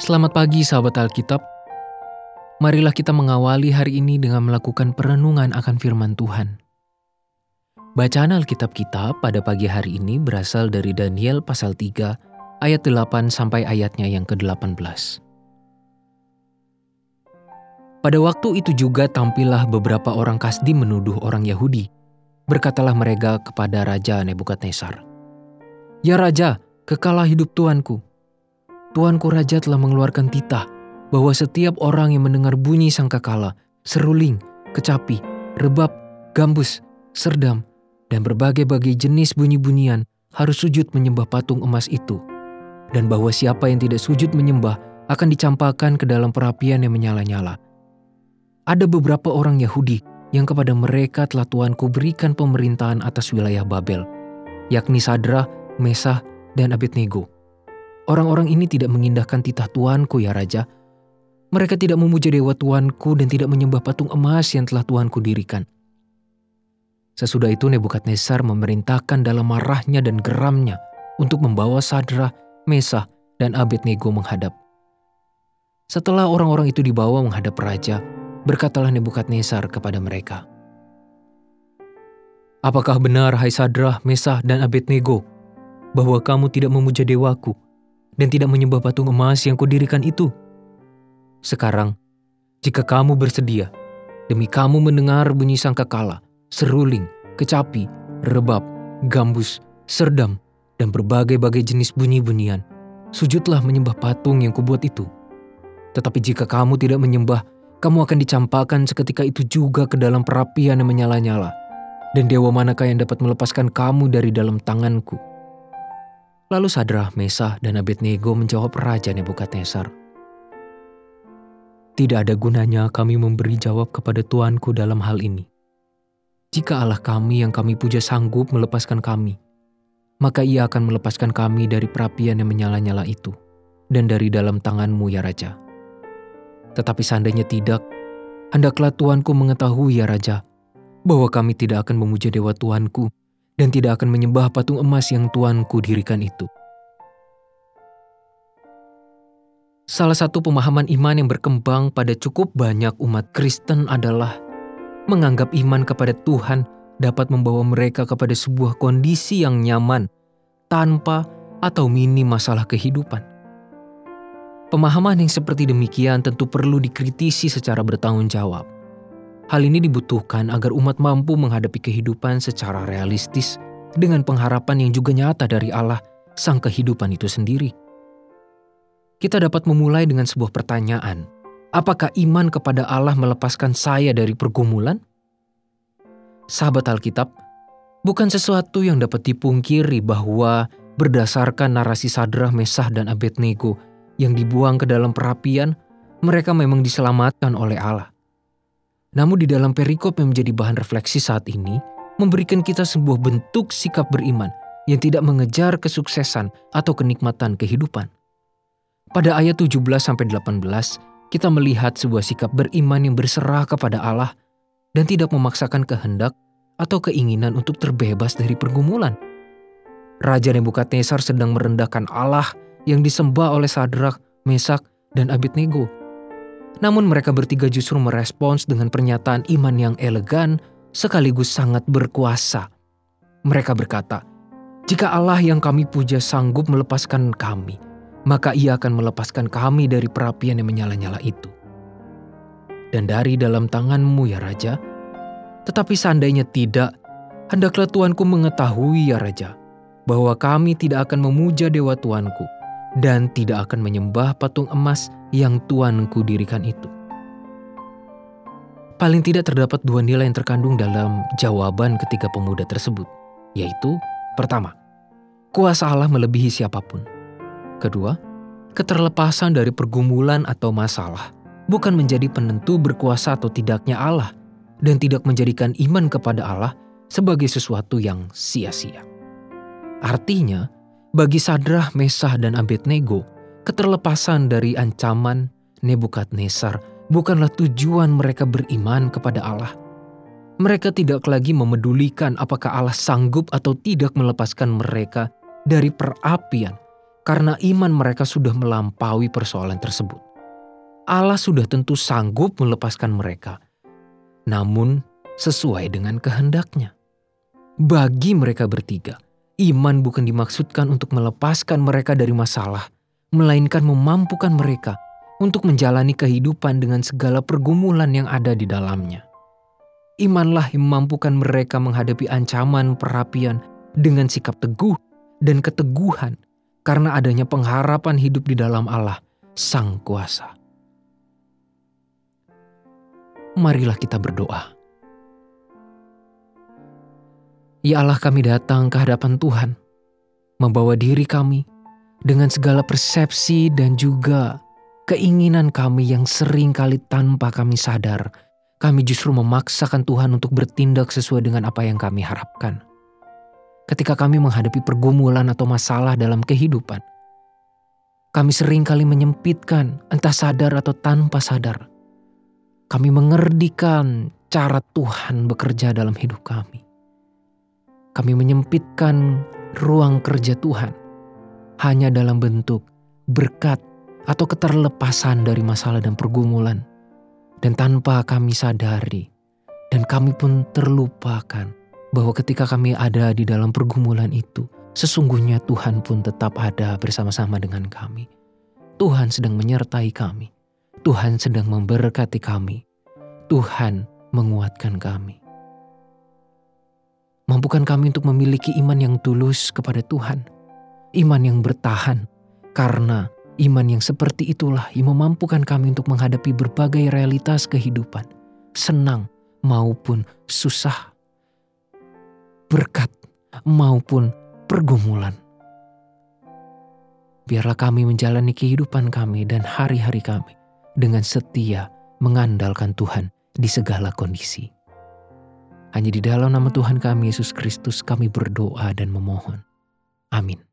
Selamat pagi sahabat Alkitab. Marilah kita mengawali hari ini dengan melakukan perenungan akan firman Tuhan. Bacaan Alkitab kita pada pagi hari ini berasal dari Daniel pasal 3 ayat 8 sampai ayatnya yang ke-18. Pada waktu itu juga tampillah beberapa orang Kasdi menuduh orang Yahudi. Berkatalah mereka kepada Raja Nebukadnezar, Ya Raja, kekalah hidup Tuanku. Tuanku Raja telah mengeluarkan titah bahwa setiap orang yang mendengar bunyi sangkakala, seruling, kecapi, rebab, gambus, serdam, dan berbagai-bagai jenis bunyi-bunyian harus sujud menyembah patung emas itu. Dan bahwa siapa yang tidak sujud menyembah akan dicampakkan ke dalam perapian yang menyala-nyala. Ada beberapa orang Yahudi yang kepada mereka telah Tuanku berikan pemerintahan atas wilayah Babel, yakni Sadra, Mesah, dan Abednego. Orang-orang ini tidak mengindahkan titah Tuanku ya Raja, mereka tidak memuja dewa tuanku dan tidak menyembah patung emas yang telah tuanku dirikan. Sesudah itu Nebukadnezar memerintahkan dalam marahnya dan geramnya untuk membawa Sadra, Mesah, dan Abednego menghadap. Setelah orang-orang itu dibawa menghadap raja, berkatalah Nebukadnezar kepada mereka, Apakah benar, hai Sadra, Mesah, dan Abednego, bahwa kamu tidak memuja dewaku dan tidak menyembah patung emas yang kudirikan itu?' Sekarang, jika kamu bersedia, demi kamu mendengar bunyi sangkakala, seruling, kecapi, rebab, gambus, serdam, dan berbagai-bagai jenis bunyi-bunyian, sujudlah menyembah patung yang kubuat itu. Tetapi jika kamu tidak menyembah, kamu akan dicampakkan seketika itu juga ke dalam perapian yang menyala-nyala. Dan dewa manakah yang dapat melepaskan kamu dari dalam tanganku? Lalu Sadrah, Mesah, dan Abednego menjawab Raja Nebukadnezar, tidak ada gunanya kami memberi jawab kepada Tuanku dalam hal ini. Jika Allah kami yang kami puja sanggup melepaskan kami, maka ia akan melepaskan kami dari perapian yang menyala-nyala itu dan dari dalam tanganmu ya Raja. Tetapi seandainya tidak, hendaklah Tuanku mengetahui ya Raja, bahwa kami tidak akan memuja dewa Tuanku dan tidak akan menyembah patung emas yang Tuanku dirikan itu.' Salah satu pemahaman iman yang berkembang pada cukup banyak umat Kristen adalah menganggap iman kepada Tuhan dapat membawa mereka kepada sebuah kondisi yang nyaman tanpa atau minim masalah kehidupan. Pemahaman yang seperti demikian tentu perlu dikritisi secara bertanggung jawab. Hal ini dibutuhkan agar umat mampu menghadapi kehidupan secara realistis dengan pengharapan yang juga nyata dari Allah, Sang Kehidupan itu sendiri kita dapat memulai dengan sebuah pertanyaan. Apakah iman kepada Allah melepaskan saya dari pergumulan? Sahabat Alkitab, bukan sesuatu yang dapat dipungkiri bahwa berdasarkan narasi Sadrah, Mesah, dan Abednego yang dibuang ke dalam perapian, mereka memang diselamatkan oleh Allah. Namun di dalam perikop yang menjadi bahan refleksi saat ini, memberikan kita sebuah bentuk sikap beriman yang tidak mengejar kesuksesan atau kenikmatan kehidupan. Pada ayat 17-18, kita melihat sebuah sikap beriman yang berserah kepada Allah dan tidak memaksakan kehendak atau keinginan untuk terbebas dari pergumulan. Raja Nebukadnezar sedang merendahkan Allah yang disembah oleh Sadrak, Mesak, dan Abednego. Namun mereka bertiga justru merespons dengan pernyataan iman yang elegan sekaligus sangat berkuasa. Mereka berkata, "Jika Allah yang kami puja sanggup melepaskan kami, maka ia akan melepaskan kami dari perapian yang menyala-nyala itu. Dan dari dalam tanganmu ya Raja, tetapi seandainya tidak, hendaklah Tuanku mengetahui ya Raja, bahwa kami tidak akan memuja dewa Tuanku dan tidak akan menyembah patung emas yang Tuanku dirikan itu. Paling tidak terdapat dua nilai yang terkandung dalam jawaban ketiga pemuda tersebut, yaitu pertama, kuasa Allah melebihi siapa pun. Kedua, keterlepasan dari pergumulan atau masalah bukan menjadi penentu berkuasa atau tidaknya Allah dan tidak menjadikan iman kepada Allah sebagai sesuatu yang sia-sia. Artinya, bagi Sadrah, Mesah, dan Abednego, keterlepasan dari ancaman Nebukadnezar bukanlah tujuan mereka beriman kepada Allah. Mereka tidak lagi memedulikan apakah Allah sanggup atau tidak melepaskan mereka dari perapian karena iman mereka sudah melampaui persoalan tersebut. Allah sudah tentu sanggup melepaskan mereka, namun sesuai dengan kehendaknya. Bagi mereka bertiga, iman bukan dimaksudkan untuk melepaskan mereka dari masalah, melainkan memampukan mereka untuk menjalani kehidupan dengan segala pergumulan yang ada di dalamnya. Imanlah yang memampukan mereka menghadapi ancaman perapian dengan sikap teguh dan keteguhan karena adanya pengharapan hidup di dalam Allah, Sang Kuasa. Marilah kita berdoa. Ya Allah kami datang ke hadapan Tuhan, membawa diri kami dengan segala persepsi dan juga keinginan kami yang sering kali tanpa kami sadar kami justru memaksakan Tuhan untuk bertindak sesuai dengan apa yang kami harapkan. Ketika kami menghadapi pergumulan atau masalah dalam kehidupan, kami sering kali menyempitkan, entah sadar atau tanpa sadar. Kami mengerdikan cara Tuhan bekerja dalam hidup kami. Kami menyempitkan ruang kerja Tuhan hanya dalam bentuk berkat atau keterlepasan dari masalah dan pergumulan dan tanpa kami sadari, dan kami pun terlupakan bahwa ketika kami ada di dalam pergumulan itu, sesungguhnya Tuhan pun tetap ada bersama-sama dengan kami. Tuhan sedang menyertai kami. Tuhan sedang memberkati kami. Tuhan menguatkan kami. Mampukan kami untuk memiliki iman yang tulus kepada Tuhan, iman yang bertahan, karena Iman yang seperti itulah yang memampukan kami untuk menghadapi berbagai realitas kehidupan, senang maupun susah, berkat maupun pergumulan. Biarlah kami menjalani kehidupan kami dan hari-hari kami dengan setia mengandalkan Tuhan di segala kondisi. Hanya di dalam nama Tuhan kami Yesus Kristus kami berdoa dan memohon. Amin.